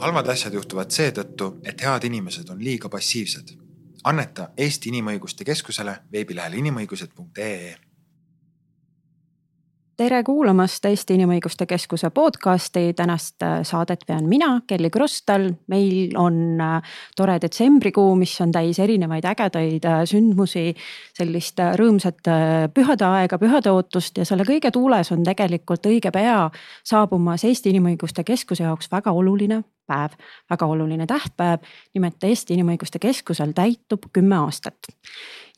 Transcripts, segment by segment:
halvad asjad juhtuvad seetõttu, et head inimesed on liiga passiivsed. anneta Eesti Inimõiguste Keskusele veebilehel inimõigused.ee tere kuulamast Eesti Inimõiguste Keskuse podcasti, tänast äh, saadet vean mina, Kelly Krostal. meil on äh, tore detsembrikuu, mis on täis erinevaid ägedaid äh, sündmusi, sellist rõõmsat pühade aega, pühade ootust ja selle kõige tuules on tegelikult õige pea saabumas Eesti Inimõiguste Keskuse jaoks väga oluline päev, väga oluline tähtpäev. nimelt Eesti Inimõiguste Keskusel täitub kümme aastat.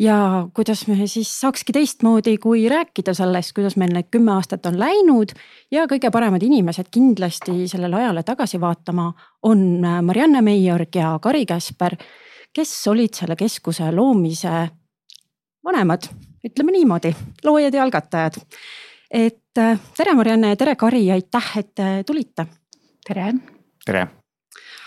Ja kuidas me siis saakski teistmoodi, kui rääkida sellest, kuidas meil need kümme aastat on läinud ja kõige paremad inimesed kindlasti sellele ajale tagasi vaatama on Marianne Meiorg ja Kari Käsper, kes olid selle keskuse loomise vanemad, ütleme niimoodi, loojad ja algatajad. et tere, Marianne ja tere, Kari, aitäh, et tulite. tere. tere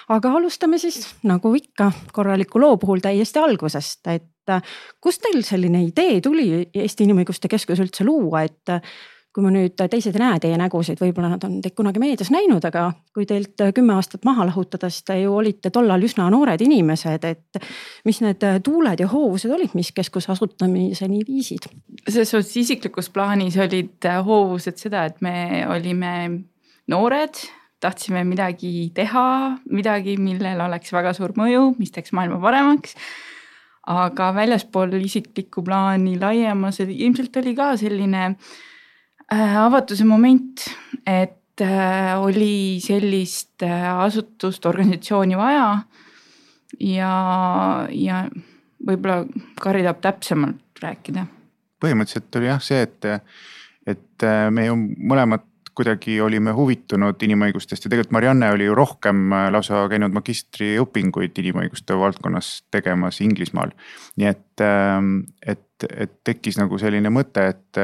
aga alustame siis nagu ikka korraliku loo puhul täiesti algusest, et äh, kust teil selline idee tuli Eesti Inimõiguste Keskus üldse luua, et äh, kui ma nüüd teised ei näe teie nägusid, võib-olla nad on teid kunagi meedias näinud, aga kui teilt kümme aastat maha lahutada, siis te ju olite tollal üsna noored inimesed, et mis need tuuled ja hoovused olid, mis keskuse asutamiseni viisid? selles suhtes isiklikus plaanis olid hoovused seda, et me olime noored tahtsime midagi teha, midagi, millel oleks väga suur mõju, mis teeks maailma paremaks. Aga väljaspool isiklikku plaani laiemas ilmselt oli ka selline äh, avatuse moment, et äh, oli sellist äh, asutust, organisatsiooni vaja. ja, ja võib-olla Kari tahab täpsemalt rääkida. põhimõtteliselt oli jah see, et, et me ju mõlemad kuidagi olime huvitunud inimõigustest ja tegelikult Marianne oli ju rohkem äh, lausa käinud magistriõpinguid inimõiguste valdkonnas tegemas Inglismaal. nii et, ähm, et, et tekkis nagu selline mõte, et,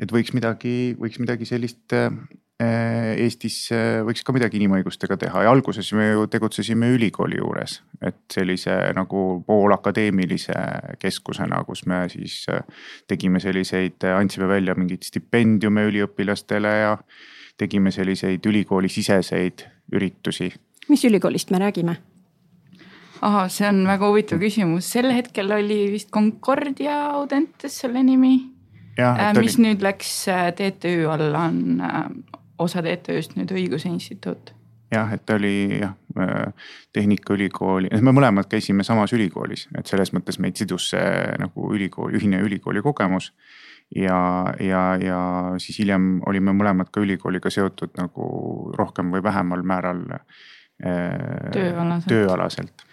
et võiks midagi, võiks midagi sellist äh, Äh, Eestis äh, võiks ka midagi inimõigustega teha ja alguses me ju tegutsesime ülikooli juures, et sellise nagu poolakadeemilise keskusena, kus me siis äh, tegime selliseid, andsime välja mingeid stipendiume üliõpilastele ja tegime selliseid ülikoolisiseseid üritusi. mis ülikoolist me räägime? ahah, see on väga huvitav küsimus, sel hetkel oli vist Concordia Audentes selle nimi. mis oli... nüüd läks TTÜ alla, on osa TTÜ-st nüüd Õiguse Instituut jah, et ta oli jah Tehnikaülikooli, me mõlemad käisime samas ülikoolis, et selles mõttes meid sidus see nagu ülikool, ühine ülikooli kogemus. ja, ja, ja siis hiljem olime mõlemad ka ülikooliga seotud nagu rohkem või vähemal määral äh,. tööalaselt, tööalaselt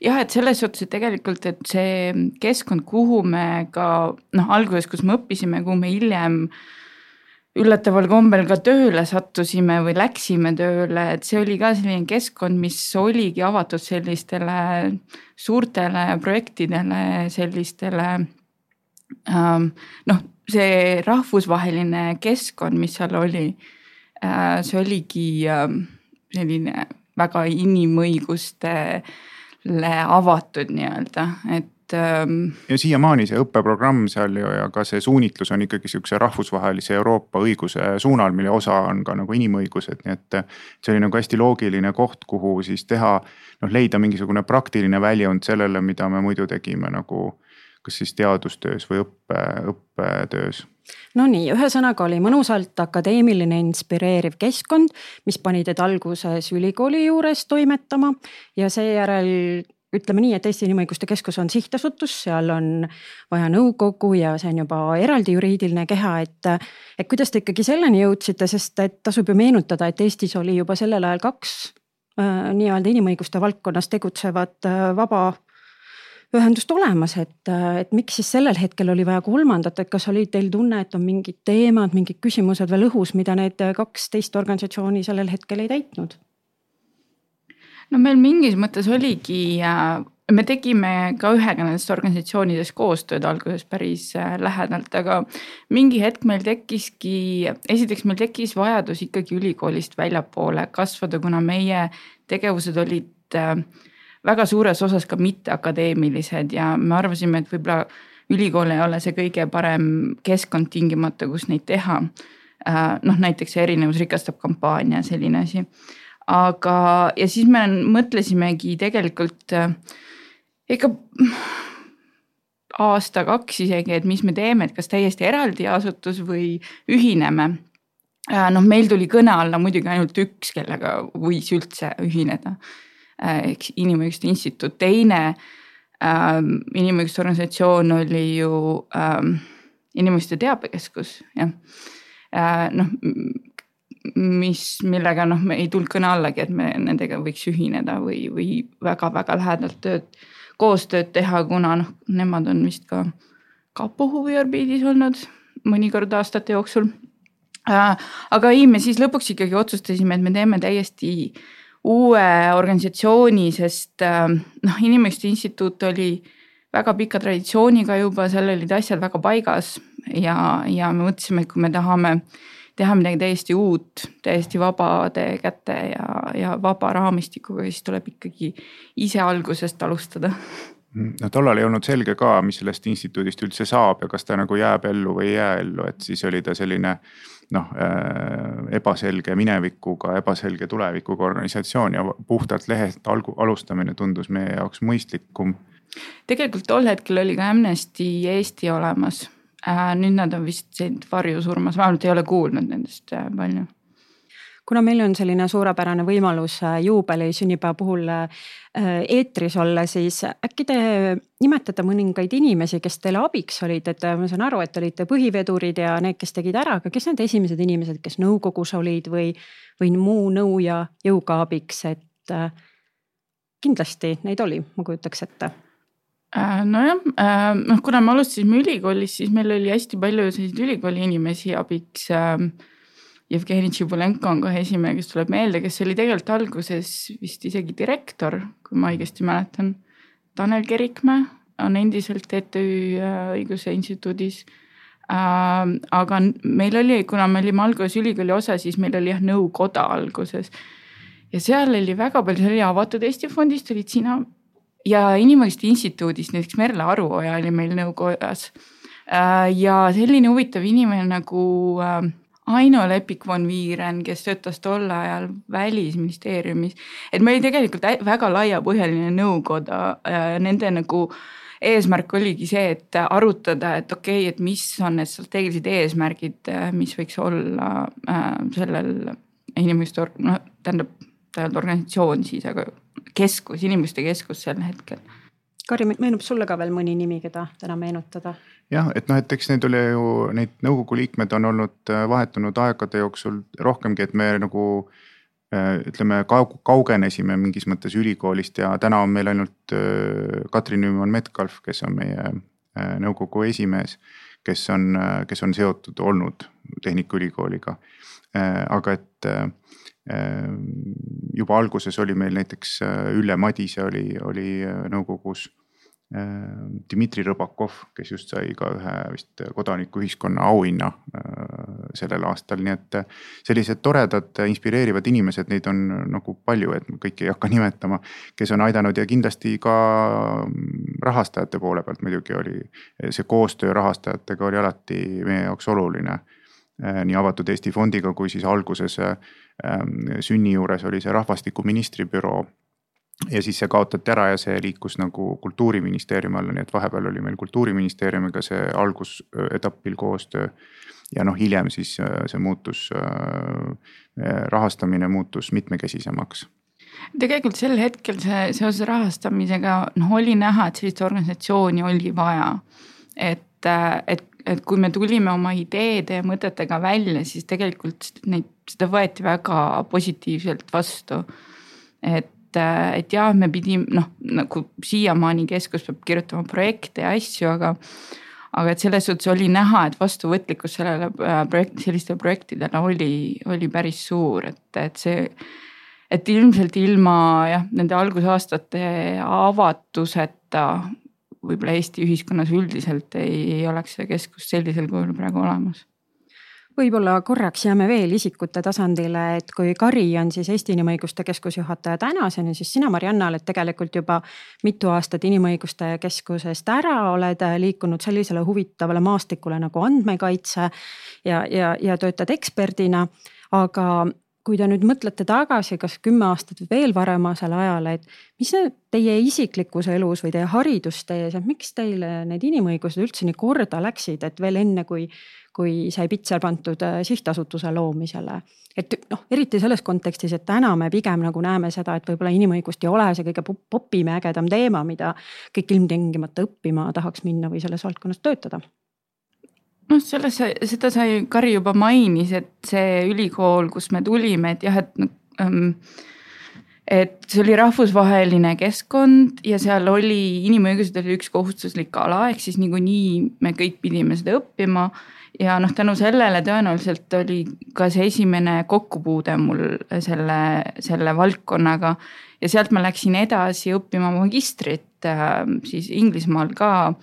jah, et selles suhtes, et tegelikult, et see keskkond, kuhu me ka noh, alguses, kus me õppisime, kuhu me hiljem äh, üllataval kombel ka tööle sattusime või läksime tööle, et see oli ka selline keskkond, mis oligi avatud sellistele suurtele projektidele, sellistele ähm, noh, see rahvusvaheline keskkond, mis seal oli äh,, see oligi äh, selline väga inimõigustele avatud nii-öelda, et ähm.... ja siiamaani see õppeprogramm seal ju ja ka see suunitlus on ikkagi sihukese rahvusvahelise Euroopa õiguse suunal, mille osa on ka nagu inimõigused, nii et. see oli nagu hästi loogiline koht, kuhu siis teha, noh leida mingisugune praktiline väljund sellele, mida me muidu tegime nagu kas siis teadustöös või õppe, õppetöös Nonii, ühesõnaga oli mõnusalt akadeemiline inspireeriv keskkond, mis pani teid alguses ülikooli juures toimetama ja seejärel ütleme nii, et Eesti Inimõiguste Keskus on sihtasutus, seal on vaja nõukogu ja see on juba eraldi juriidiline keha, et. et kuidas te ikkagi selleni jõudsite, sest et tasub ju meenutada, et Eestis oli juba sellel ajal kaks äh, nii-öelda inimõiguste valdkonnas tegutsevat äh, vaba ühendust olemas, et, äh, et miks siis sellel hetkel oli vaja kolmandat, et kas oli teil tunne, et on mingid teemad, mingid küsimused veel õhus, mida need kaks teist organisatsiooni sellel hetkel ei täitnud? No meil mingis mõttes oligi, äh, me tegime ka ühega nendest organisatsioonidest koostööd alguses päris äh, lähedalt, aga mingi hetk meil tekkiski, esiteks meil tekkis vajadus ikkagi ülikoolist väljapoole kasvada, kuna meie tegevused olid äh, väga suures osas ka mitteakadeemilised ja me arvasime, et võib-olla ülikool ei ole see kõige parem keskkond tingimata, kus neid teha. noh, näiteks erinevus rikastab kampaania, selline asi aga, ja siis me mõtlesimegi tegelikult äh, ikka aasta-kaks isegi, et mis me teeme, et kas täiesti eraldi asutus või ühineme. noh, meil tuli kõne alla muidugi ainult üks, kellega võis üldse ühineda ehk Inimõiguste Instituut, teine ähm, inimõiguste organisatsioon oli ju ähm, Inimõiguste Teabekeskus, jah äh,. noh, mis, millega noh, me ei tulnud kõne allagi, et me nendega võiks ühineda või, või väga-väga lähedalt tööd, koostööd teha, kuna noh, nemad on vist ka kapo huviorbiidis olnud mõnikord aastate jooksul äh,. aga ei, me siis lõpuks ikkagi otsustasime, et me teeme täiesti uue organisatsiooni, sest äh, noh, Inimõiguste Instituut oli väga pika traditsiooniga juba, seal olid asjad väga paigas ja, ja me mõtlesime, et kui me tahame teha midagi täiesti uut, täiesti vabade käte ja, ja vaba raamistikuga, siis tuleb ikkagi ise algusest alustada no tollal ei olnud selge ka, mis sellest instituudist üldse saab ja kas ta nagu jääb ellu või ei jää ellu, et siis oli ta selline noh äh, ebaselge minevikuga, ebaselge tulevikuga organisatsioon ja puhtalt lehest algu, alustamine tundus meie jaoks mõistlikum. tegelikult tol hetkel oli ka Amnesty Eesti olemas. Nüüd nad on vist varjusurmas, vähemalt ei ole kuulnud nendest äh, palju. Kuna meil on selline suurepärane võimalus äh, juubeli sünnipäeva puhul äh, eetris olla, siis äkki te nimetate mõningaid inimesi, kes teile abiks olid, et äh, ma saan aru, et olite põhivedurid ja need, kes tegid ära, aga kes need esimesed inimesed, kes nõukogus olid või, või muu nõu ja jõuga abiks, et kindlasti neid oli, ma kujutaks ette nojah, noh, kuna me alustasime ülikoolis, siis meil oli hästi palju selliseid ülikooli inimesi abiks Jevgeni Tšibulenko on kohe esimene, kes tuleb meelde, kes oli tegelikult alguses vist isegi direktor, kui ma õigesti mäletan. Tanel Kerikmäe on endiselt TTÜ äh, õiguse instituudis äh,. aga meil oli, kuna me olime alguses ülikooli osa, siis meil oli jah nõukoda alguses. ja seal oli väga palju, seal oli avatud Eesti fondist olid sina ja Inimõiguste Instituudist näiteks Merle Aruoja oli meil nõukojas äh,. ja selline huvitav inimene nagu äh, Aino Lepik von Viiren, kes töötas tol ajal välisministeeriumis, et meil tegelikult väga laiapõhjaline nõukoda, nende nagu eesmärk oligi see, et arutada, et okei okay,, et mis on need strateegilised eesmärgid, mis võiks olla äh, sellel inimeste, noh, tähendab, ta ei olnud organisatsioon siis, aga keskus, inimeste keskus sel hetkel Kari, meenub sulle ka veel mõni nimi, keda täna meenutada? jah, et noh, et eks neid oli ju, neid nõukogu liikmed on olnud äh, vahetunud aegade jooksul rohkemgi, et me nagu äh, ütleme, kaugenesime mingis mõttes ülikoolist ja täna on meil ainult äh, Katrin Nüüman-Metcalf, kes on meie nõukogu esimees, kes on, kes on seotud olnud Tehnikaülikooliga. aga et juba alguses oli meil näiteks Ülle Madise oli, oli nõukogus Äh, Dmitri Rõbakov, kes just sai ka ühe vist kodanikuühiskonna auhinna äh, sellel aastal, nii et äh, sellised toredad, inspireerivad inimesed, neid on nagu palju, et kõiki ei hakka nimetama. kes on aidanud ja kindlasti ka mm, rahastajate poole pealt muidugi oli see koostöö rahastajatega oli alati meie jaoks oluline. nii Avatud Eesti Fondiga kui siis alguses sünni juures oli see rahvastikuministri büroo ja siis see kaotati ära ja see liikus nagu kultuuriministeeriumi alla, nii et vahepeal oli meil kultuuriministeeriumiga see algusetapil koostöö. ja noh, hiljem siis äh, see muutus, äh, rahastamine muutus mitmekesisemaks tegelikult sel hetkel see seoses rahastamisega noh, oli näha, et sellist organisatsiooni oli vaja. et, äh, et, et kui me tulime oma ideede ja mõtetega välja, siis tegelikult neid, seda võeti väga positiivselt vastu. et et, jah, me pidime noh, nagu siiamaani keskus peab kirjutama projekte ja asju, aga aga et selles suhtes oli näha, et vastuvõtlikkus sellele äh, projekt, sellistele projektidele oli, oli päris suur, et, et see. et ilmselt ilma jah, nende algusaastate avatuseta võib-olla Eesti ühiskonnas üldiselt ei, ei oleks see keskus sellisel kujul praegu olemas võib-olla korraks jääme veel isikute tasandile, et kui Kari on siis Eesti Inimõiguste Keskusjuhataja tänaseni, siis sina, Marianna, oled tegelikult juba mitu aastat Inimõiguste Keskusest ära, oled liikunud sellisele huvitavale maastikule nagu andmekaitse ja, ja, ja töötad eksperdina. aga kui te nüüd mõtlete tagasi, kas kümme aastat või veel varemasele ajale, et mis teie isiklikus elus või teie haridustees, et miks teile need inimõigused üldse nii korda läksid, et veel enne, kui, kui sai pitser pandud äh, sihtasutuse loomisele. et noh, eriti selles kontekstis, et täna me pigem nagu näeme seda, et võib-olla inimõigust ei ole see kõige popim ja ägedam teema, mida kõik ilmtingimata õppima tahaks minna või selles valdkonnas töötada noh, selles, seda sai Kari juba mainis, et see ülikool, kus me tulime, et jah, et ähm, et see oli rahvusvaheline keskkond ja seal oli, inimõigused oli üks kohustuslik ala, ehk siis niikuinii me kõik pidime seda õppima. ja noh, tänu sellele tõenäoliselt oli ka see esimene kokkupuude mul selle, selle valdkonnaga. ja sealt ma läksin edasi õppima magistrit, äh, siis Inglismaal ka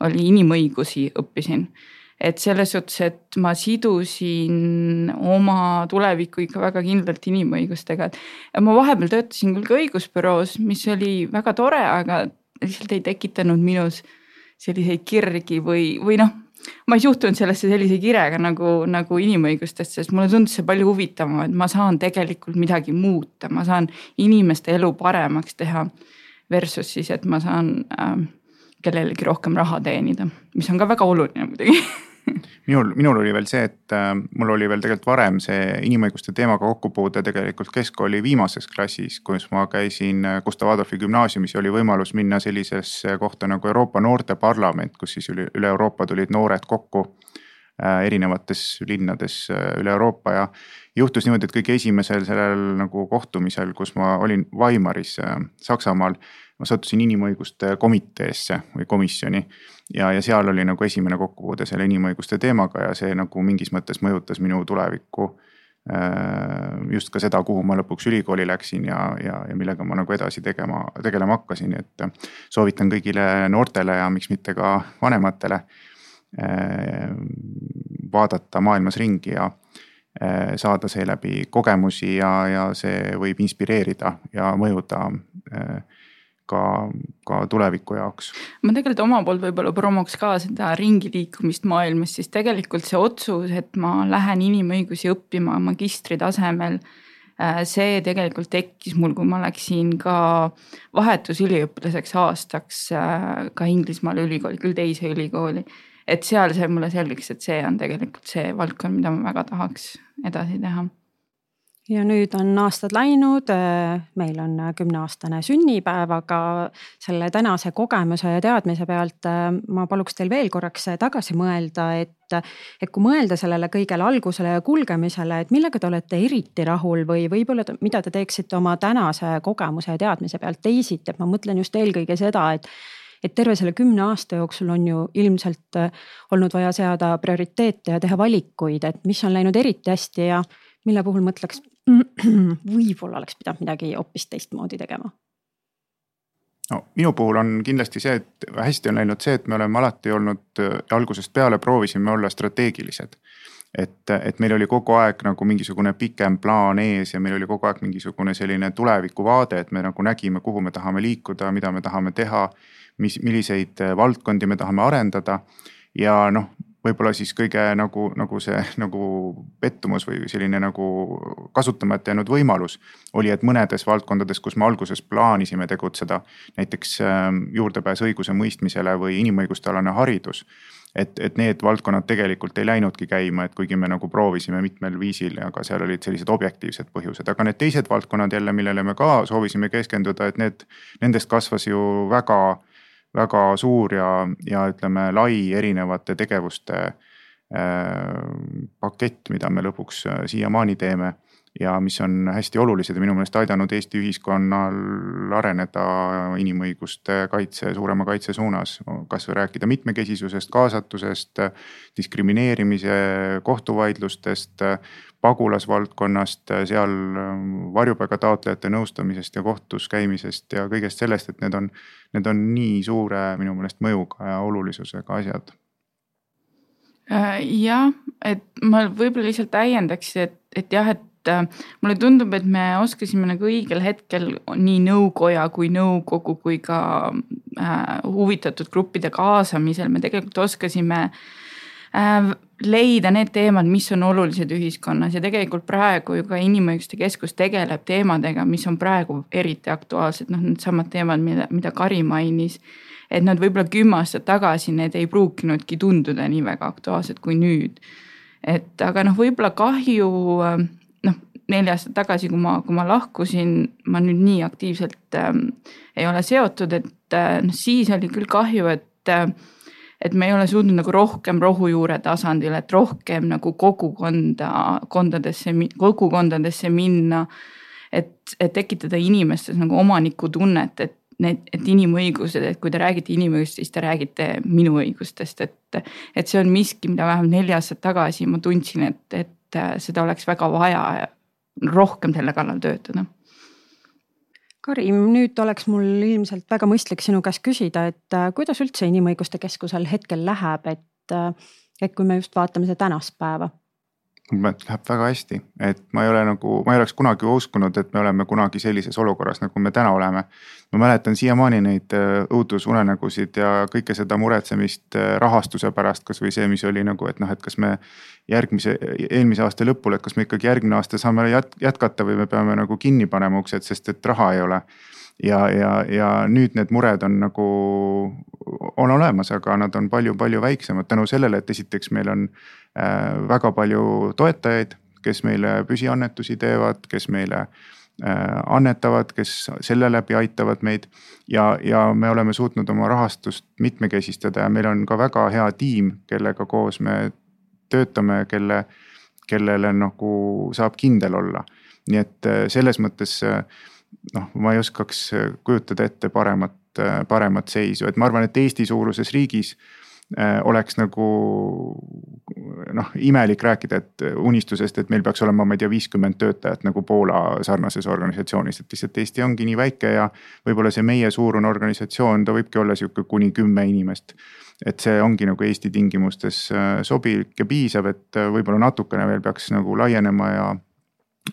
oli inimõigusi õppisin et selles suhtes, et ma sidusin oma tulevikku ikka väga kindlalt inimõigustega, et ma vahepeal töötasin küll ka õigusbüroos, mis oli väga tore, aga lihtsalt ei tekitanud minus selliseid kirgi või, või noh, ma ei suhtunud sellesse sellise kirega nagu, nagu inimõigustesse, sest mulle tundus see palju huvitavam, et ma saan tegelikult midagi muuta, ma saan inimeste elu paremaks teha. Versus siis, et ma saan äh, kellelegi rohkem raha teenida, mis on ka väga oluline muidugi. Minul, minul oli veel see, et äh, mul oli veel tegelikult varem see inimõiguste teemaga kokkupuude tegelikult keskkooli viimases klassis, kus ma käisin äh, Gustav Adolfi gümnaasiumis ja oli võimalus minna sellisesse kohta nagu Euroopa Noorteparlament, kus siis üle, üle Euroopa tulid noored kokku äh, erinevates linnades üle Euroopa ja juhtus niimoodi, et kõige esimesel sellel nagu kohtumisel, kus ma olin Weimaris Saksamaal ma sattusin inimõiguste komiteesse või komisjoni. ja, ja seal oli nagu esimene kokkupuude selle inimõiguste teemaga ja see nagu mingis mõttes mõjutas minu tulevikku. Äh, just ka seda, kuhu ma lõpuks ülikooli läksin ja, ja, ja millega ma nagu edasi tegema, tegelema hakkasin, et soovitan kõigile noortele ja miks mitte ka vanematele. Äh, vaadata maailmas ringi ja äh, saada seeläbi kogemusi ja, ja see võib inspireerida ja mõjuda ka, ka tuleviku jaoks. ma tegelikult oma poolt võib-olla promoks ka seda ringi liikumist maailmas, siis tegelikult see otsus, et ma lähen inimõigusi õppima magistri tasemel. Äh, see tegelikult tekkis mul, kui ma läksin ka vahetusüliõpilaseks aastaks äh, ka Inglismaale ülikooli, küll teise ülikooli. et seal sai mulle selgeks, et see on tegelikult see valdkond, mida ma väga tahaks edasi teha ja nüüd on aastad läinud, äh, meil on äh, kümneaastane sünnipäev, aga selle tänase kogemuse ja teadmise pealt äh, ma paluks teil veel korraks tagasi mõelda, et, et kui mõelda sellele kõigele algusele ja kulgemisele, et millega te olete eriti rahul või võib-olla, mida te teeksite oma tänase kogemuse ja teadmise pealt teisiti, et ma mõtlen just eelkõige seda, et et terve selle kümne aasta jooksul on ju ilmselt olnud vaja seada prioriteete ja teha valikuid, et mis on läinud eriti hästi ja mille puhul mõtleks võib-olla oleks pidanud midagi hoopis teistmoodi tegema? no minu puhul on kindlasti see, et hästi on läinud see, et me oleme alati olnud äh, algusest peale proovisime olla strateegilised. et, et meil oli kogu aeg nagu mingisugune pikem plaan ees ja meil oli kogu aeg mingisugune selline tulevikuvaade, et me nagu nägime, kuhu me tahame liikuda, mida me tahame teha. mis, milliseid äh, valdkondi me tahame arendada ja noh, võib-olla siis kõige nagu, nagu see nagu pettumus või selline nagu kasutamata jäänud võimalus oli, et mõnedes valdkondades, kus me alguses plaanisime tegutseda, näiteks ähm, juurdepääs õigusemõistmisele või inimõiguste alane haridus. et, et need valdkonnad tegelikult ei läinudki käima, et kuigi me nagu proovisime mitmel viisil, aga seal olid sellised objektiivsed põhjused, aga need teised valdkonnad jälle, millele me ka soovisime keskenduda, et need, nendest kasvas ju väga väga suur ja, ja ütleme, lai erinevate tegevuste äh, pakett, mida me lõpuks äh, siiamaani teeme ja mis on hästi olulised ja minu meelest aidanud Eesti ühiskonnal areneda inimõiguste kaitse, suurema kaitse suunas. kasvõi rääkida mitmekesisusest, kaasatusest, diskrimineerimise kohtuvaidlustest, pagulasvaldkonnast, seal varjupaiga taotlejate nõustamisest ja kohtus käimisest ja kõigest sellest, et need on, need on nii suure minu meelest mõjuga ja olulisusega asjad. Äh, jah, et ma võib-olla lihtsalt täiendaks, et, et jah, et mulle tundub, et me oskasime nagu õigel hetkel nii nõukoja kui nõukogu kui ka äh, huvitatud gruppide kaasamisel, me tegelikult oskasime äh, leida need teemad, mis on olulised ühiskonnas ja tegelikult praegu ju ka Inimõiguste Keskus tegeleb teemadega, mis on praegu eriti aktuaalsed, noh, needsamad teemad, mida, mida Kari mainis. et nad võib-olla kümme aastat tagasi, need ei pruukinudki tunduda nii väga aktuaalsed kui nüüd. et aga noh, võib-olla kahju noh, neli aastat tagasi, kui ma, kui ma lahkusin, ma nüüd nii aktiivselt ähm, ei ole seotud, et noh, siis oli küll kahju, et äh, et me ei ole suutnud nagu rohkem rohujuure tasandil, et rohkem nagu kogukonda, kondadesse, kogukondadesse minna. et, et tekitada inimestes nagu omanikutunnet, et need, et inimõigused, et kui te räägite inimõigustest, siis te räägite minu õigustest, et. et see on miski, mida vähemalt neli aastat tagasi ma tundsin, et, et seda oleks väga vaja rohkem selle kallal töötada Karim, nüüd oleks mul ilmselt väga mõistlik sinu käest küsida, et äh, kuidas üldse Inimõiguste Keskusel hetkel läheb, et, äh, et kui me just vaatame seda tänast päeva Läheb väga hästi, et ma ei ole nagu, ma ei oleks kunagi uskunud, et me oleme kunagi sellises olukorras, nagu me täna oleme. ma mäletan siiamaani neid äh, õudusunenägusid ja kõike seda muretsemist äh, rahastuse pärast, kasvõi see, mis oli nagu, et noh, et kas me järgmise, eelmise aasta lõpul, et kas me ikkagi järgmine aasta saame jätkata või me peame nagu kinni panema uksed, sest et raha ei ole ja, ja, ja nüüd need mured on nagu, on olemas, aga nad on palju-palju väiksemad tänu sellele, et esiteks meil on äh, väga palju toetajaid, kes meile püsiannetusi teevad, kes meile äh, annetavad, kes selle läbi aitavad meid. ja, ja me oleme suutnud oma rahastust mitmekesistada ja meil on ka väga hea tiim, kellega koos me töötame, kelle, kellele nagu saab kindel olla. nii et äh, selles mõttes noh, ma ei oskaks kujutada ette paremat, paremat seisu, et ma arvan, et Eesti suuruses riigis äh, oleks nagu noh, imelik rääkida, et unistusest, et meil peaks olema, ma ei tea, viiskümmend töötajat nagu Poola sarnases organisatsioonis, et lihtsalt Eesti ongi nii väike ja võib-olla see meie suurune organisatsioon, ta võibki olla sihuke kuni kümme inimest. et see ongi nagu Eesti tingimustes äh, sobilik ja piisav, et äh, võib-olla natukene veel peaks nagu laienema ja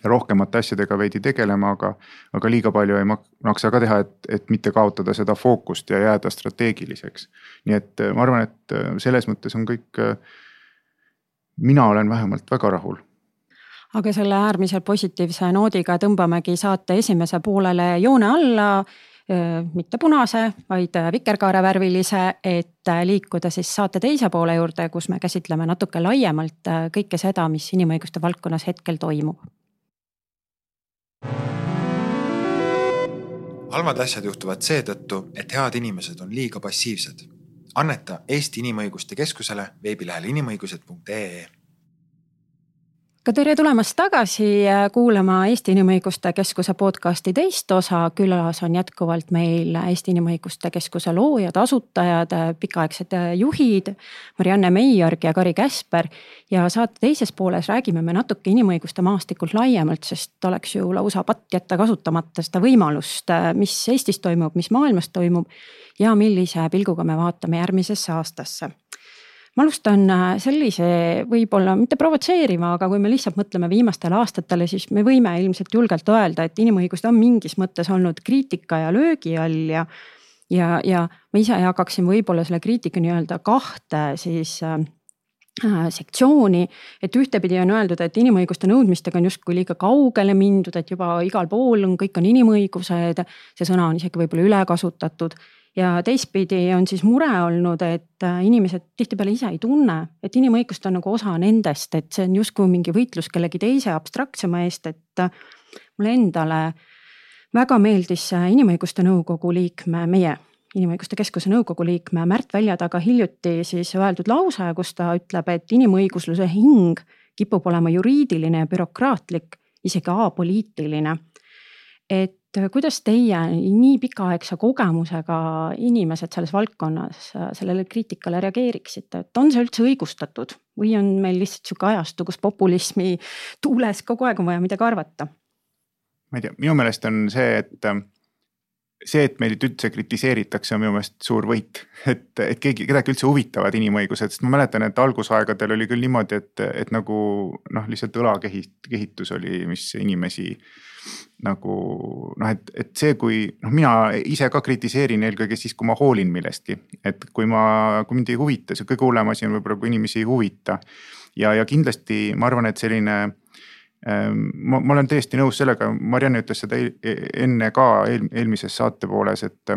rohkemate asjadega veidi tegelema, aga, aga liiga palju ei maksa ka teha, et, et mitte kaotada seda fookust ja jääda strateegiliseks. nii et äh, ma arvan, et äh, selles mõttes on kõik, äh, mina olen vähemalt väga rahul aga selle äärmiselt positiivse noodiga tõmbamegi saate esimese poolele joone alla mitte punase, vaid vikerkaarevärvilise, et liikuda siis saate teise poole juurde, kus me käsitleme natuke laiemalt kõike seda, mis inimõiguste valdkonnas hetkel toimub halvad asjad juhtuvad seetõttu, et head inimesed on liiga passiivsed. anneta Eesti Inimõiguste Keskusele veebilehel inimõigused.ee ka tere tulemast tagasi kuulama Eesti Inimõiguste Keskuse podcasti teist osa. külas on jätkuvalt meil Eesti Inimõiguste Keskuse loojad, asutajad, pikaaegsed juhid Marianne Meiorg ja Kari Käsper. ja saate teises pooles räägime me natuke inimõiguste maastikult laiemalt, sest oleks ju lausa patt jätta kasutamata seda võimalust, mis Eestis toimub, mis maailmas toimub ja millise pilguga me vaatame järgmisesse aastasse ma alustan äh, sellise võib-olla mitte provotseeriva, aga kui me lihtsalt mõtleme viimastele aastatele, siis me võime ilmselt julgelt öelda, et inimõigused on mingis mõttes olnud kriitika ja löögi all ja. ja, ja ma ise jagaksin võib-olla selle kriitika nii-öelda kahte siis äh, äh, sektsiooni, et ühtepidi on öeldud, et inimõiguste nõudmistega on justkui liiga kaugele mindud, et juba igal pool on, kõik on inimõigused. see sõna on isegi võib-olla ülekasutatud ja teistpidi on siis mure olnud, et äh, inimesed tihtipeale ise ei tunne, et inimõigused on nagu osa nendest, et see on justkui mingi võitlus kellegi teise abstraktsema eest, et äh, mulle endale väga meeldis Inimõiguste Nõukogu liikme, meie Inimõiguste Keskuse nõukogu liikme Märt Väljataga hiljuti siis öeldud lause, kus ta ütleb, et inimõigusluse hing kipub olema juriidiline ja bürokraatlik, isegi apoliitiline. et et äh, kuidas teie nii pikaaegse kogemusega inimesed selles valdkonnas äh, sellele kriitikale reageeriksite, et on see üldse õigustatud või on meil lihtsalt sihuke ajastu, kus populismi tuules kogu aeg on vaja midagi arvata? ma ei tea, minu meelest on see, et äh, see, et meid üldse kritiseeritakse, on minu meelest suur võit, et, et keegi, kedagi üldse huvitavad inimõigused, sest ma mäletan, et algusaegadel oli küll niimoodi, et, et nagu noh, lihtsalt õlakehitus oli, mis inimesi nagu noh, et, et see, kui noh, mina ise ka kritiseerin eelkõige siis, kui ma hoolin millestki, et kui ma, kui mind ei huvita, see kõige hullem asi on võib-olla, kui inimesi ei huvita. ja, ja kindlasti ma arvan, et selline Ehm, ma, ma olen täiesti nõus sellega, Marianne ütles seda enne ka eel, eelmises saate pooles, et.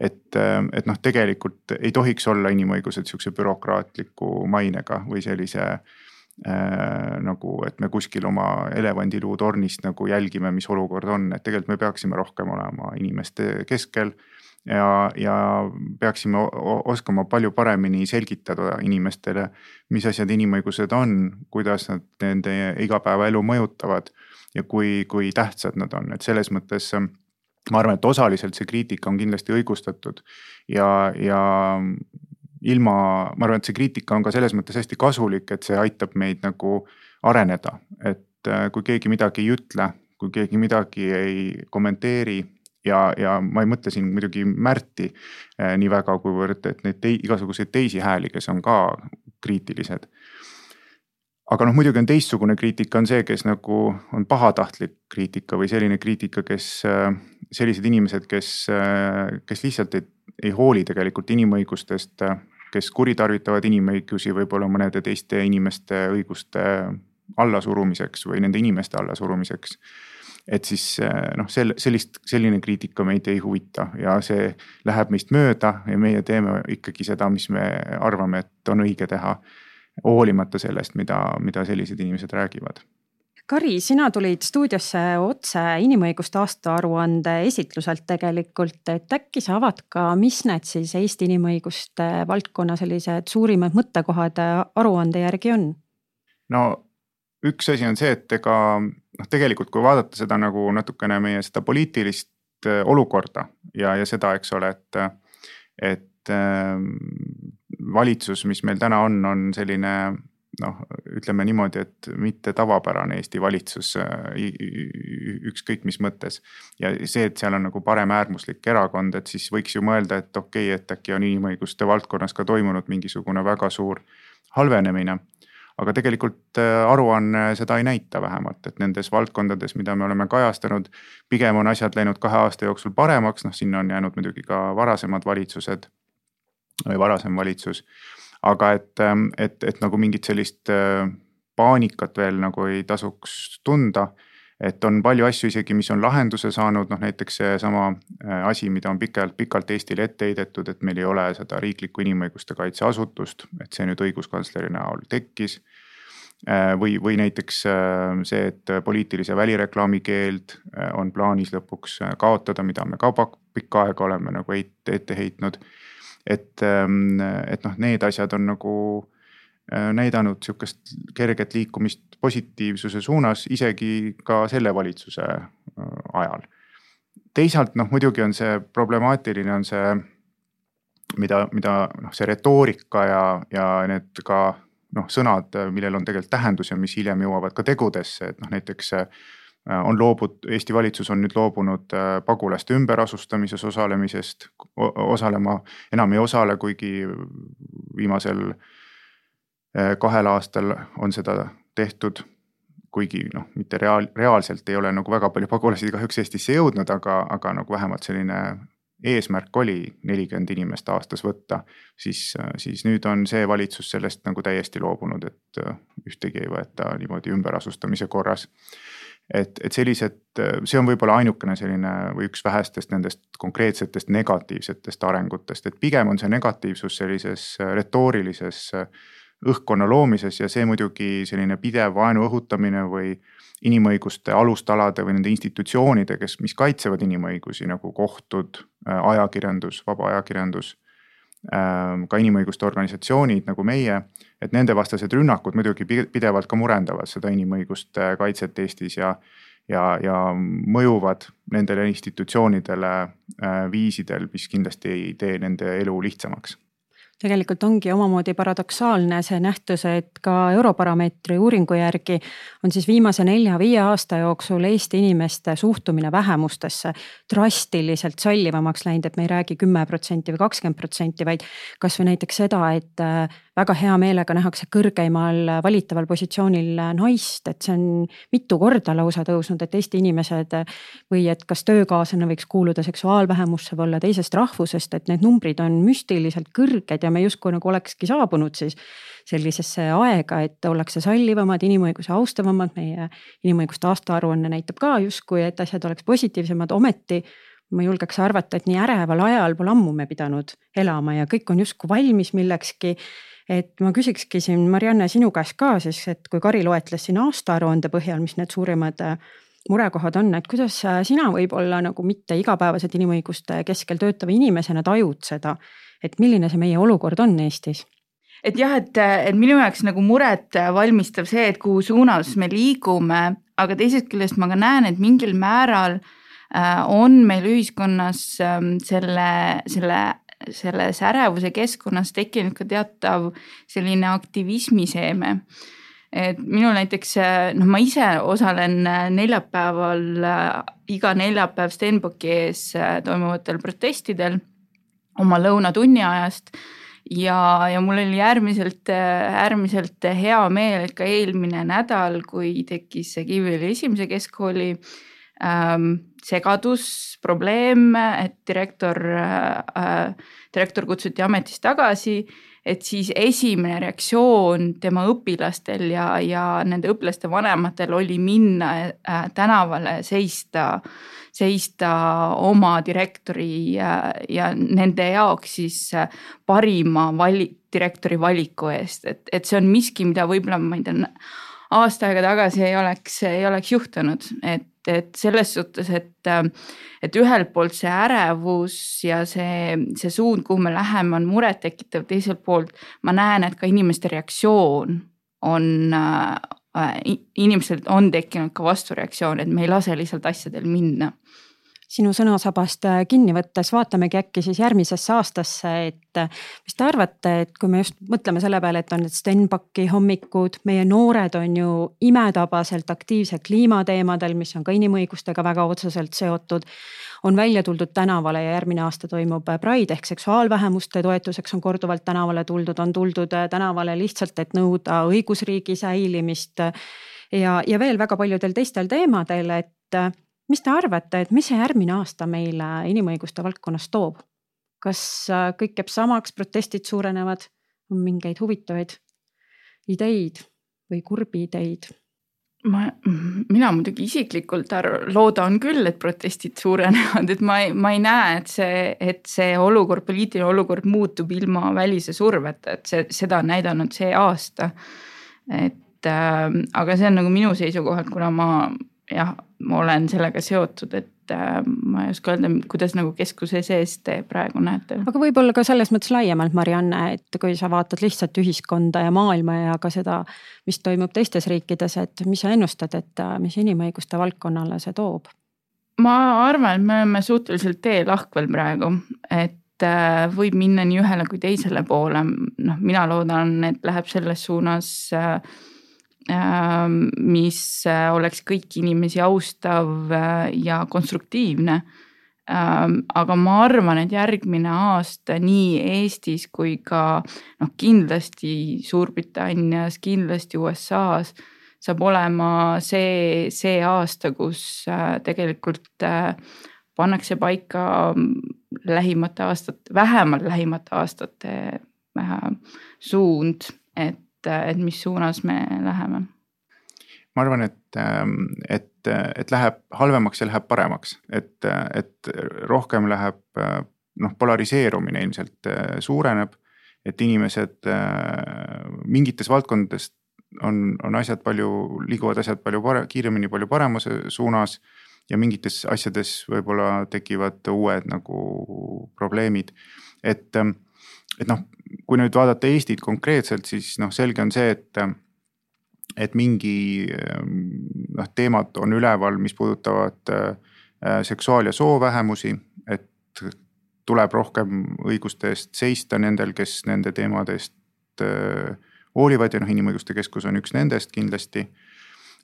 et, et noh, tegelikult ei tohiks olla inimõigused sihukese bürokraatliku mainega või sellise äh, nagu, et me kuskil oma elevandiluutornist nagu jälgime, mis olukord on, et tegelikult me peaksime rohkem olema inimeste keskel ja, ja peaksime oskama palju paremini selgitada inimestele, mis asjad inimõigused on, kuidas nad nende igapäevaelu mõjutavad ja kui, kui tähtsad nad on, et selles mõttes ma arvan, et osaliselt see kriitika on kindlasti õigustatud ja, ja ilma, ma arvan, et see kriitika on ka selles mõttes hästi kasulik, et see aitab meid nagu areneda, et kui keegi midagi ei ütle, kui keegi midagi ei kommenteeri ja, ja ma ei mõtle siin muidugi Märti äh, nii väga, kuivõrd, et neid tei, igasuguseid teisi hääli, kes on ka kriitilised. aga noh, muidugi on teistsugune kriitika, on see, kes nagu on pahatahtlik kriitika või selline kriitika, kes, äh, sellised inimesed, kes, äh, kes lihtsalt ei, ei hooli tegelikult inimõigustest, kes kuritarvitavad inimõigusi võib-olla mõnede teiste inimeste õiguste allasurumiseks või nende inimeste allasurumiseks et siis eh, noh, selle, sellist, selline kriitika meid ei huvita ja see läheb meist mööda ja meie teeme ikkagi seda, mis me arvame, et on õige teha. hoolimata sellest, mida, mida sellised inimesed räägivad Kari, sina tulid stuudiosse otse inimõiguste aastaaruande esitluselt tegelikult, et äkki sa avad ka, mis need siis Eesti inimõiguste valdkonna sellised suurimad mõttekohad aruande järgi on? no üks asi on see, et ega noh, tegelikult kui vaadata seda nagu natukene meie seda poliitilist äh, olukorda ja, ja seda, eks ole, et, et äh, valitsus, mis meil täna on, on selline noh, ütleme niimoodi, et mitte tavapärane Eesti valitsus äh, ükskõik mis mõttes. ja see, et seal on nagu paremäärmuslik erakond, et siis võiks ju mõelda, et okei okay,, et äkki on inimõiguste valdkonnas ka toimunud mingisugune väga suur halvenemine aga tegelikult äh, aruanne seda ei näita vähemalt, et nendes valdkondades, mida me oleme kajastanud, pigem on asjad läinud kahe aasta jooksul paremaks, noh, sinna on jäänud muidugi ka varasemad valitsused või varasem valitsus. Aga et, ähm, et, et nagu mingit sellist äh, paanikat veel nagu ei tasuks tunda et on palju asju isegi, mis on lahenduse saanud, noh näiteks seesama äh, asi, mida on pikalt, pikalt Eestile ette heidetud, et meil ei ole seda riiklikku inimõiguste kaitseasutust, et see nüüd õiguskantsleri näol tekkis. Äh, või, või näiteks see, et poliitilise välireklaami keeld on plaanis lõpuks kaotada, mida me ka pikka aega oleme nagu ette heitnud. Et, ähm, et noh, need asjad on nagu Äh, näidanud sihukest kerget liikumist positiivsuse suunas, isegi ka selle valitsuse äh, ajal. teisalt noh, muidugi on see problemaatiline, on see, mida, mida noh, see retoorika ja, ja need ka noh, sõnad, millel on tegelikult tähendus ja mis hiljem jõuavad ka tegudesse, et noh, näiteks on loobud, Eesti valitsus on nüüd loobunud pagulaste ümberasustamises osalemisest, osalema enam ei osale, kuigi viimasel Äh, kahel aastal on seda tehtud. kuigi noh, mitte reaal, reaalselt ei ole nagu väga palju pagulasi kahjuks Eestisse jõudnud, aga, aga nagu vähemalt selline eesmärk oli nelikümmend inimest aastas võtta, siis, siis nüüd on see valitsus sellest nagu täiesti loobunud, et äh, ühtegi ei võeta niimoodi ümberasustamise korras. Et, et sellised, see on võib-olla ainukene selline või üks vähestest nendest konkreetsetest negatiivsetest arengutest, et pigem on see negatiivsus sellises retoorilises äh, õhkkonna loomises ja see muidugi selline pidev vaenu õhutamine või inimõiguste alustalade või nende institutsioonide, kes, mis kaitsevad inimõigusi nagu kohtud, äh, ajakirjandus, vaba ajakirjandus. Ähm, ka inimõiguste organisatsioonid nagu meie, et nende vastased rünnakud muidugi pidevalt ka murendavad seda inimõiguste kaitset Eestis ja ja, ja mõjuvad nendele institutsioonidele äh, viisidel, mis kindlasti ei tee nende elu lihtsamaks tegelikult ongi omamoodi paradoksaalne see nähtus, et ka Europarameetri uuringu järgi on siis viimase nelja-viie aasta jooksul Eesti inimeste suhtumine vähemustesse drastiliselt sallivamaks läinud, et me ei räägi kümme protsenti või kakskümmend protsenti, vaid kasvõi näiteks seda, et äh, väga hea meelega nähakse kõrgeimal valitaval positsioonil naist, et see on mitu korda lausa tõusnud, et Eesti inimesed või et kas töökaaslane võiks kuuluda seksuaalvähemusse või olla teisest rahvusest, et need numbrid on müstiliselt kõrged ja me justkui nagu olekski saabunud siis sellisesse aega, et ollakse sallivamad, inimõigusi austavamad, meie inimõiguste aastaaruanne näitab ka justkui, et asjad oleks positiivsemad, ometi ma julgeks arvata, et nii äreval ajal pole ammu me pidanud elama ja kõik on justkui valmis millekski. Et ma küsikski siin, Marianne, sinu käest ka siis, et kui Kari loetles siin aastaaruande põhjal, mis need suurimad murekohad on, et kuidas sina võib-olla nagu mitte igapäevaselt inimõiguste keskel töötava inimesena tajud seda, et milline see meie olukord on Eestis? et jah, et, et minu jaoks nagu muret valmistav see, et kuhu suunas me liigume, aga teisest küljest ma ka näen, et mingil määral äh, on meil ühiskonnas ähm, selle, selle selles ärevuse keskkonnas tekkinud ka teatav selline aktivismiseeme et minul näiteks noh, ma ise osalen neljapäeval, iga neljapäev Stenbocki ees toimuvatel protestidel oma lõunatunni ajast. ja, ja mul oli äärmiselt, äärmiselt hea meel, et ka eelmine nädal, kui tekkis Kiviõli esimese keskkooli ähm, segadus, probleem, et direktor äh,, direktor kutsuti ametist tagasi, et siis esimene reaktsioon tema õpilastel ja, ja nende õpilaste vanematel oli minna äh, tänavale seista, seista oma direktori ja, ja nende jaoks siis äh, parima vali-, direktori valiku eest, et, et see on miski, mida võib-olla ma ei tea aasta aega tagasi ei oleks, ei oleks juhtunud, et, et selles suhtes, et, et ühelt poolt see ärevus ja see, see suund, kuhu me läheme, on murettekitav, teiselt poolt ma näen, et ka inimeste reaktsioon on äh,, inimestel on tekkinud ka vastureaktsioon, et me ei lase lihtsalt asjadel minna sinu sõnasabast äh, kinni võttes vaatamegi äkki siis järgmisesse aastasse, et äh, mis te arvate, et kui me just mõtleme selle peale, et on need Stenbocki hommikud, meie noored on ju imetabaselt aktiivsed kliimateemadel, mis on ka inimõigustega väga otseselt seotud on välja tuldud tänavale ja järgmine aasta toimub Pride ehk seksuaalvähemuste toetuseks on korduvalt tänavale tuldud, on tuldud äh, tänavale lihtsalt, et nõuda õigusriigi säilimist. ja, ja veel väga paljudel teistel teemadel, et mis te arvate, et mis see järgmine aasta meile inimõiguste valdkonnas toob? kas äh, kõik jääb samaks, protestid suurenevad, on mingeid huvitavaid ideid või kurbi ideid? ma, mina muidugi isiklikult loodan küll, et protestid suurenevad, et ma ei, ma ei näe, et see, et see olukord, poliitiline olukord muutub ilma välise surveta, et see, seda on näidanud see aasta. et äh, aga see on nagu minu seisukohalt, kuna ma jah, ma olen sellega seotud, et äh, ma ei oska öelda, kuidas nagu keskuse sees te praegu näete. aga võib-olla ka selles mõttes laiemalt, Marianne, et kui sa vaatad lihtsalt ühiskonda ja maailma ja ka seda, mis toimub teistes riikides, et mis sa ennustad, et äh, mis inimõiguste valdkonnale see toob? ma arvan, et me oleme suhteliselt teelahkvel praegu, et äh, võib minna nii ühele kui teisele poole, noh, mina loodan, et läheb selles suunas äh, mis äh, oleks kõiki inimesi austav äh, ja konstruktiivne. Ähm, aga ma arvan, et järgmine aasta nii Eestis kui ka noh, kindlasti Suurbritannias, kindlasti USA-s saab olema see, see aasta, kus äh, tegelikult pannakse paika lähimate aastate, vähemalt lähimate aastate suund, et et, mis suunas me läheme? ma arvan, et, ähm, et, et läheb halvemaks ja läheb paremaks, et, et rohkem läheb noh, polariseerumine ilmselt äh, suureneb. et inimesed äh, mingites valdkondades on, on asjad palju, liiguvad asjad palju pare-, kiiremini, palju paremas suunas. ja mingites asjades võib-olla tekivad uued nagu probleemid, et, et noh kui nüüd vaadata Eestit konkreetselt, siis noh, selge on see, et, et mingi noh, teemad on üleval, mis puudutavad äh, seksuaal- ja soovähemusi, et tuleb rohkem õiguste eest seista nendel, kes nende teemade eest hoolivad ja noh, Inimõiguste Keskus on üks nendest kindlasti.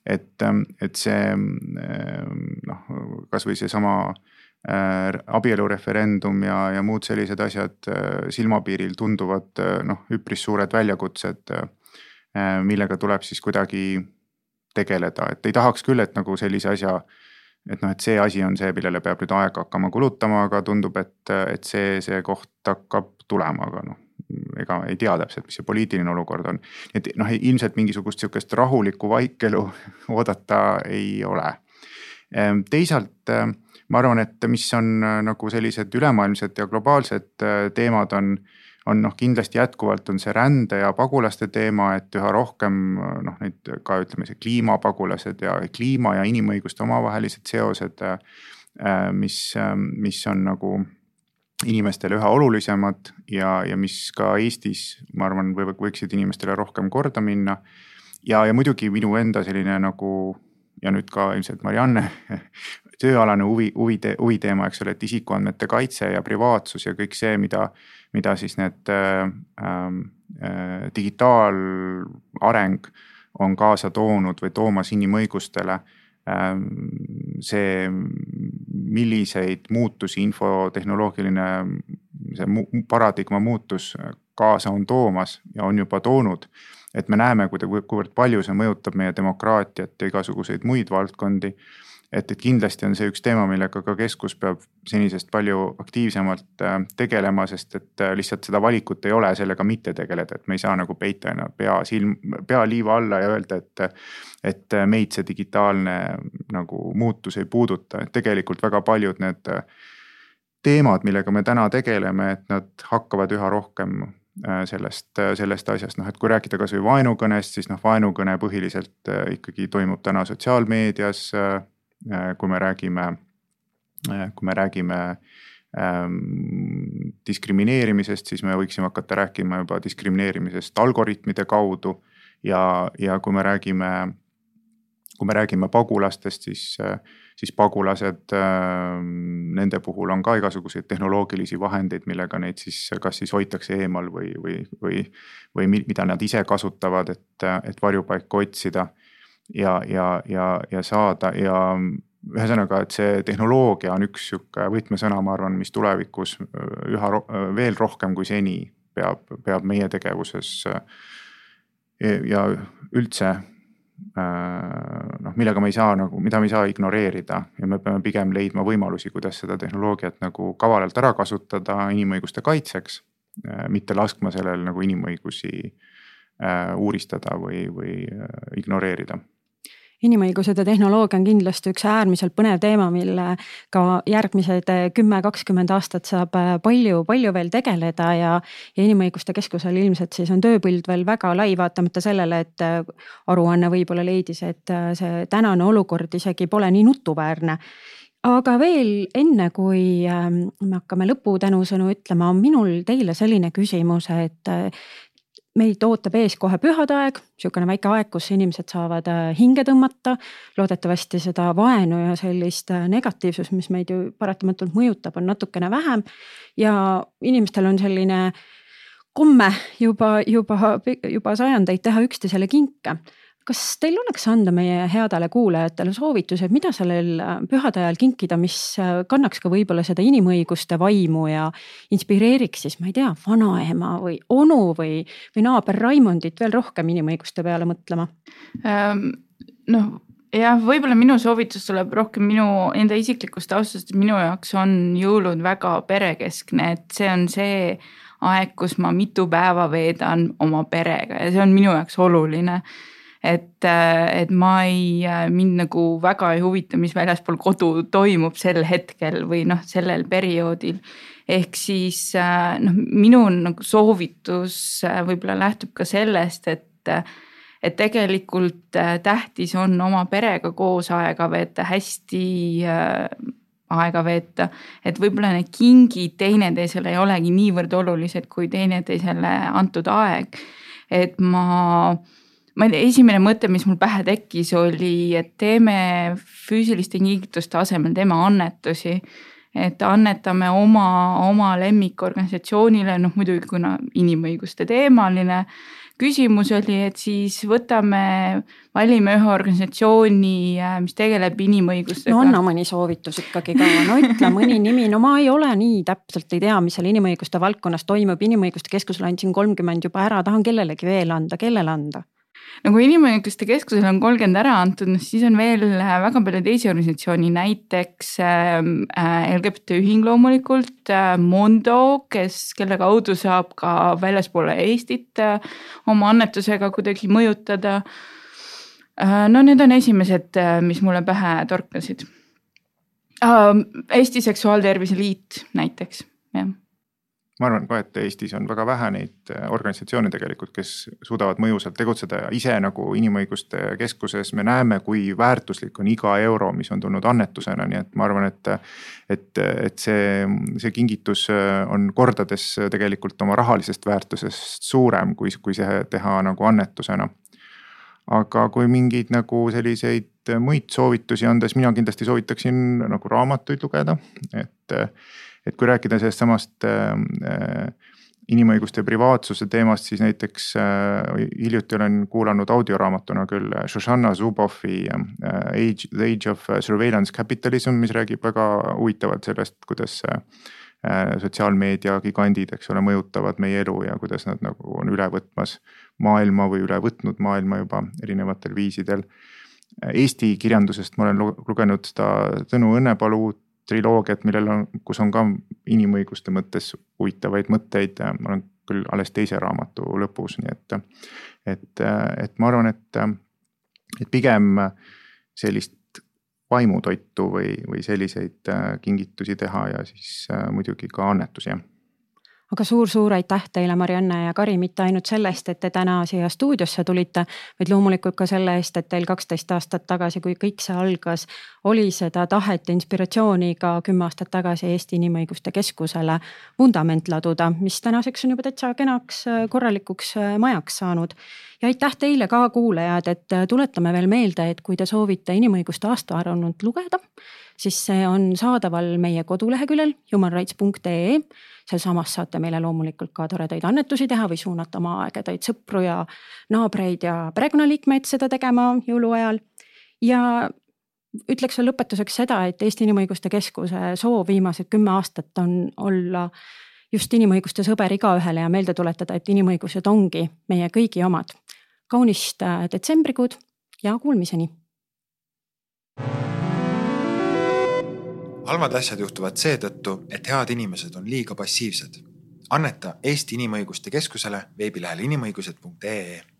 et, et see noh, kasvõi seesama äh, abielureferendum ja, ja muud sellised asjad äh, silmapiiril tunduvad äh, noh, üpris suured väljakutsed, millega tuleb siis kuidagi tegeleda, et ei tahaks küll, et nagu sellise asja et noh, et see asi on see, millele peab nüüd aega hakkama kulutama, aga tundub, et, et see, see koht hakkab tulema, aga noh ega ei tea täpselt, mis see poliitiline olukord on. et noh, ilmselt mingisugust sihukest rahulikku vaikelu oodata ei ole. Ehm, teisalt ehm, ma arvan, et mis on äh, nagu sellised ülemaailmsed ja globaalsed äh, teemad on on noh, kindlasti jätkuvalt on see rände ja pagulaste teema, et üha rohkem noh, neid ka ütleme, see kliimapagulased ja kliima ja inimõiguste omavahelised seosed. Äh, mis, mis on nagu inimestele üha olulisemad ja, ja mis ka Eestis, ma arvan, võivad, võiksid inimestele rohkem korda minna. ja, ja muidugi minu enda selline nagu ja nüüd ka ilmselt Marianne tööalane huvi, huvi, huviteema, eks ole, et isikuandmete kaitse ja privaatsus ja kõik see, mida, mida siis need äh, äh, digitaalareng on kaasa toonud või toomas inimõigustele äh,. see milliseid muutusi infotehnoloogiline see paradigma muutus kaasa on toomas ja on juba toonud. et me näeme, kuivõrd palju see mõjutab meie demokraatiat ja igasuguseid muid valdkondi. Et, et kindlasti on see üks teema, millega ka keskus peab senisest palju aktiivsemalt äh, tegelema, sest et äh, lihtsalt seda valikut ei ole sellega mitte tegeleda, et me ei saa nagu peita ennast pea silm, pea liiva alla ja öelda, et et meid see digitaalne nagu muutus ei puuduta, et tegelikult väga paljud need äh, teemad, millega me täna tegeleme, et nad hakkavad üha rohkem sellest, sellest asjast, noh, et kui rääkida kasvõi vaenukõnest, siis noh, vaenukõne põhiliselt ikkagi toimub täna sotsiaalmeedias. Kui me räägime, kui me räägime ähm, diskrimineerimisest, siis me võiksime hakata rääkima juba diskrimineerimisest algoritmide kaudu. ja, ja kui me räägime kui me räägime pagulastest, siis, siis pagulased, nende puhul on ka igasuguseid tehnoloogilisi vahendeid, millega neid siis kas siis hoitakse eemal või, või, või, või mida nad ise kasutavad, et, et varjupaika otsida ja, ja, ja, ja saada ja ühesõnaga, et see tehnoloogia on üks sihuke võtmesõna, ma arvan, mis tulevikus üha ro veel rohkem kui seni peab, peab meie tegevuses ja üldse Äh, noh, millega me ei saa nagu, mida me ei saa ignoreerida ja me peame pigem leidma võimalusi, kuidas seda tehnoloogiat nagu kavalalt ära kasutada inimõiguste kaitseks. Äh, mitte laskma sellel nagu inimõigusi äh, uuristada või, või ignoreerida inimõigused ja tehnoloogia on kindlasti üks äärmiselt põnev teema, millega järgmised kümme, kakskümmend aastat saab palju-palju veel tegeleda ja. ja Inimõiguste Keskusel ilmselt siis on tööpõld veel väga lai, vaatamata sellele, et aruanne võib-olla leidis, et see tänane olukord isegi pole nii nutuväärne aga veel enne, kui me hakkame lõputänusõnu ütlema, on minul teile selline küsimus, et meid ootab ees kohe pühade aeg, sihukene väike aeg, kus inimesed saavad äh, hinge tõmmata. loodetavasti seda vaenu ja sellist äh, negatiivsust, mis meid ju paratamatult mõjutab, on natukene vähem. ja inimestel on selline komme juba, juba, juba sajandeid teha üksteisele kinke kas teil oleks anda meie headele kuulajatele soovitused, mida sellel äh, pühade ajal kinkida, mis äh, kannaks ka võib-olla seda inimõiguste vaimu ja inspireeriks siis, ma ei tea, vanaema või onu või, või naaber Raimondit veel rohkem inimõiguste peale mõtlema ähm,? noh jah, võib-olla minu soovitus tuleb rohkem minu enda isiklikust taustast, minu jaoks on jõulud väga perekeskne, et see on see aeg, kus ma mitu päeva veedan oma perega ja see on minu jaoks oluline et, äh, et ma ei, äh, mind nagu väga ei huvita, mis väljaspool kodu toimub sel hetkel või noh, sellel perioodil. ehk siis äh, noh, minu nagu soovitus võib-olla lähtub ka sellest, et et tegelikult tähtis on oma perega koos aega veeta, hästi aega veeta. et võib-olla need kingid teineteisele ei olegi niivõrd olulised kui teineteisele antud aeg. et ma ma ei tea, esimene mõte, mis mul pähe tekkis, oli, et teeme füüsiliste kingituste asemel, teeme annetusi. et annetame oma, oma lemmikorganisatsioonile, noh muidugi kuna inimõiguste teemaline küsimus oli, et siis võtame, valime ühe organisatsiooni, mis tegeleb inimõigustega. no anna mõni soovitus ikkagi ka, no ütle mõni nimi, no ma ei ole nii täpselt ei tea, mis seal inimõiguste valdkonnas toimub, inimõiguste keskusele andsin kolmkümmend juba ära, tahan kellelegi veel anda, kellele anda nagu Inimõiguste Keskusele on kolmkümmend ära antud, noh siis on veel äh, väga palju teisi organisatsioone, näiteks ähm, äh, LGBT ühing loomulikult äh,, Mondo, kes, kelle kaudu saab ka väljaspoole Eestit oma annetusega kuidagi mõjutada no need on esimesed, mis mulle pähe torkasid. Eesti Seksuaaltervise Liit näiteks, jah ma arvan ka, et Eestis on väga vähe neid äh, organisatsioone tegelikult, kes suudavad mõjusalt tegutseda ja ise nagu Inimõiguste Keskuses me näeme, kui väärtuslik on iga euro, mis on tulnud annetusena, nii et ma arvan, et. et, et see, see kingitus äh, on kordades tegelikult oma rahalisest väärtusest suurem, kui, kui see teha nagu annetusena. aga kui mingeid nagu selliseid muid soovitusi anda, siis mina kindlasti soovitaksin nagu raamatuid lugeda, et et kui rääkida sellest samast äh, äh, inimõiguste ja privaatsuse teemast, siis näiteks äh, hiljuti olen kuulanud audioraamatuna küll Shoshana Zubovi äh, Age, The Age of Surveillance Capitalism, mis räägib väga huvitavalt sellest, kuidas äh, sotsiaalmeedia gigandid, eks ole, mõjutavad meie elu ja kuidas nad nagu on üle võtmas maailma või üle võtnud maailma juba erinevatel viisidel. Eesti kirjandusest ma olen lugenud seda Tõnu Õnnepalu uut triloogiat, millel on, kus on ka inimõiguste mõttes huvitavaid mõtteid, ma olen küll alles teise raamatu lõpus, nii et. et, et ma arvan, et, et pigem sellist vaimutoitu või, või selliseid kingitusi teha ja siis muidugi ka annetusi, jah aga suur-suur aitäh teile, Marianne ja Kari, mitte ainult selle eest, et te täna siia stuudiosse tulite, vaid loomulikult ka selle eest, et teil kaksteist aastat tagasi, kui kõik see algas, oli seda tahet ja inspiratsiooni ka kümme aastat tagasi Eesti Inimõiguste Keskusele vundament laduda, mis tänaseks on juba täitsa kenaks korralikuks majaks saanud. Ja aitäh teile ka, kuulajad, et tuletame veel meelde, et kui te soovite inimõiguste aastaaruannet lugeda, siis see on saadaval meie koduleheküljel humanrights.ee sealsamas saate meile loomulikult ka toredaid annetusi teha või suunata oma ägedaid sõpru ja naabreid ja perekonnaliikmeid seda tegema jõuluajal. ja ütleks veel lõpetuseks seda, et Eesti Inimõiguste Keskuse soov viimased kümme aastat on olla just inimõiguste sõber igaühele ja meelde tuletada, et inimõigused ongi meie kõigi omad. kaunist äh, detsembrikuud ja kuulmiseni halvad asjad juhtuvad seetõttu, et head inimesed on liiga passiivsed. anneta Eesti Inimõiguste Keskusele veebilehel inimõigused.ee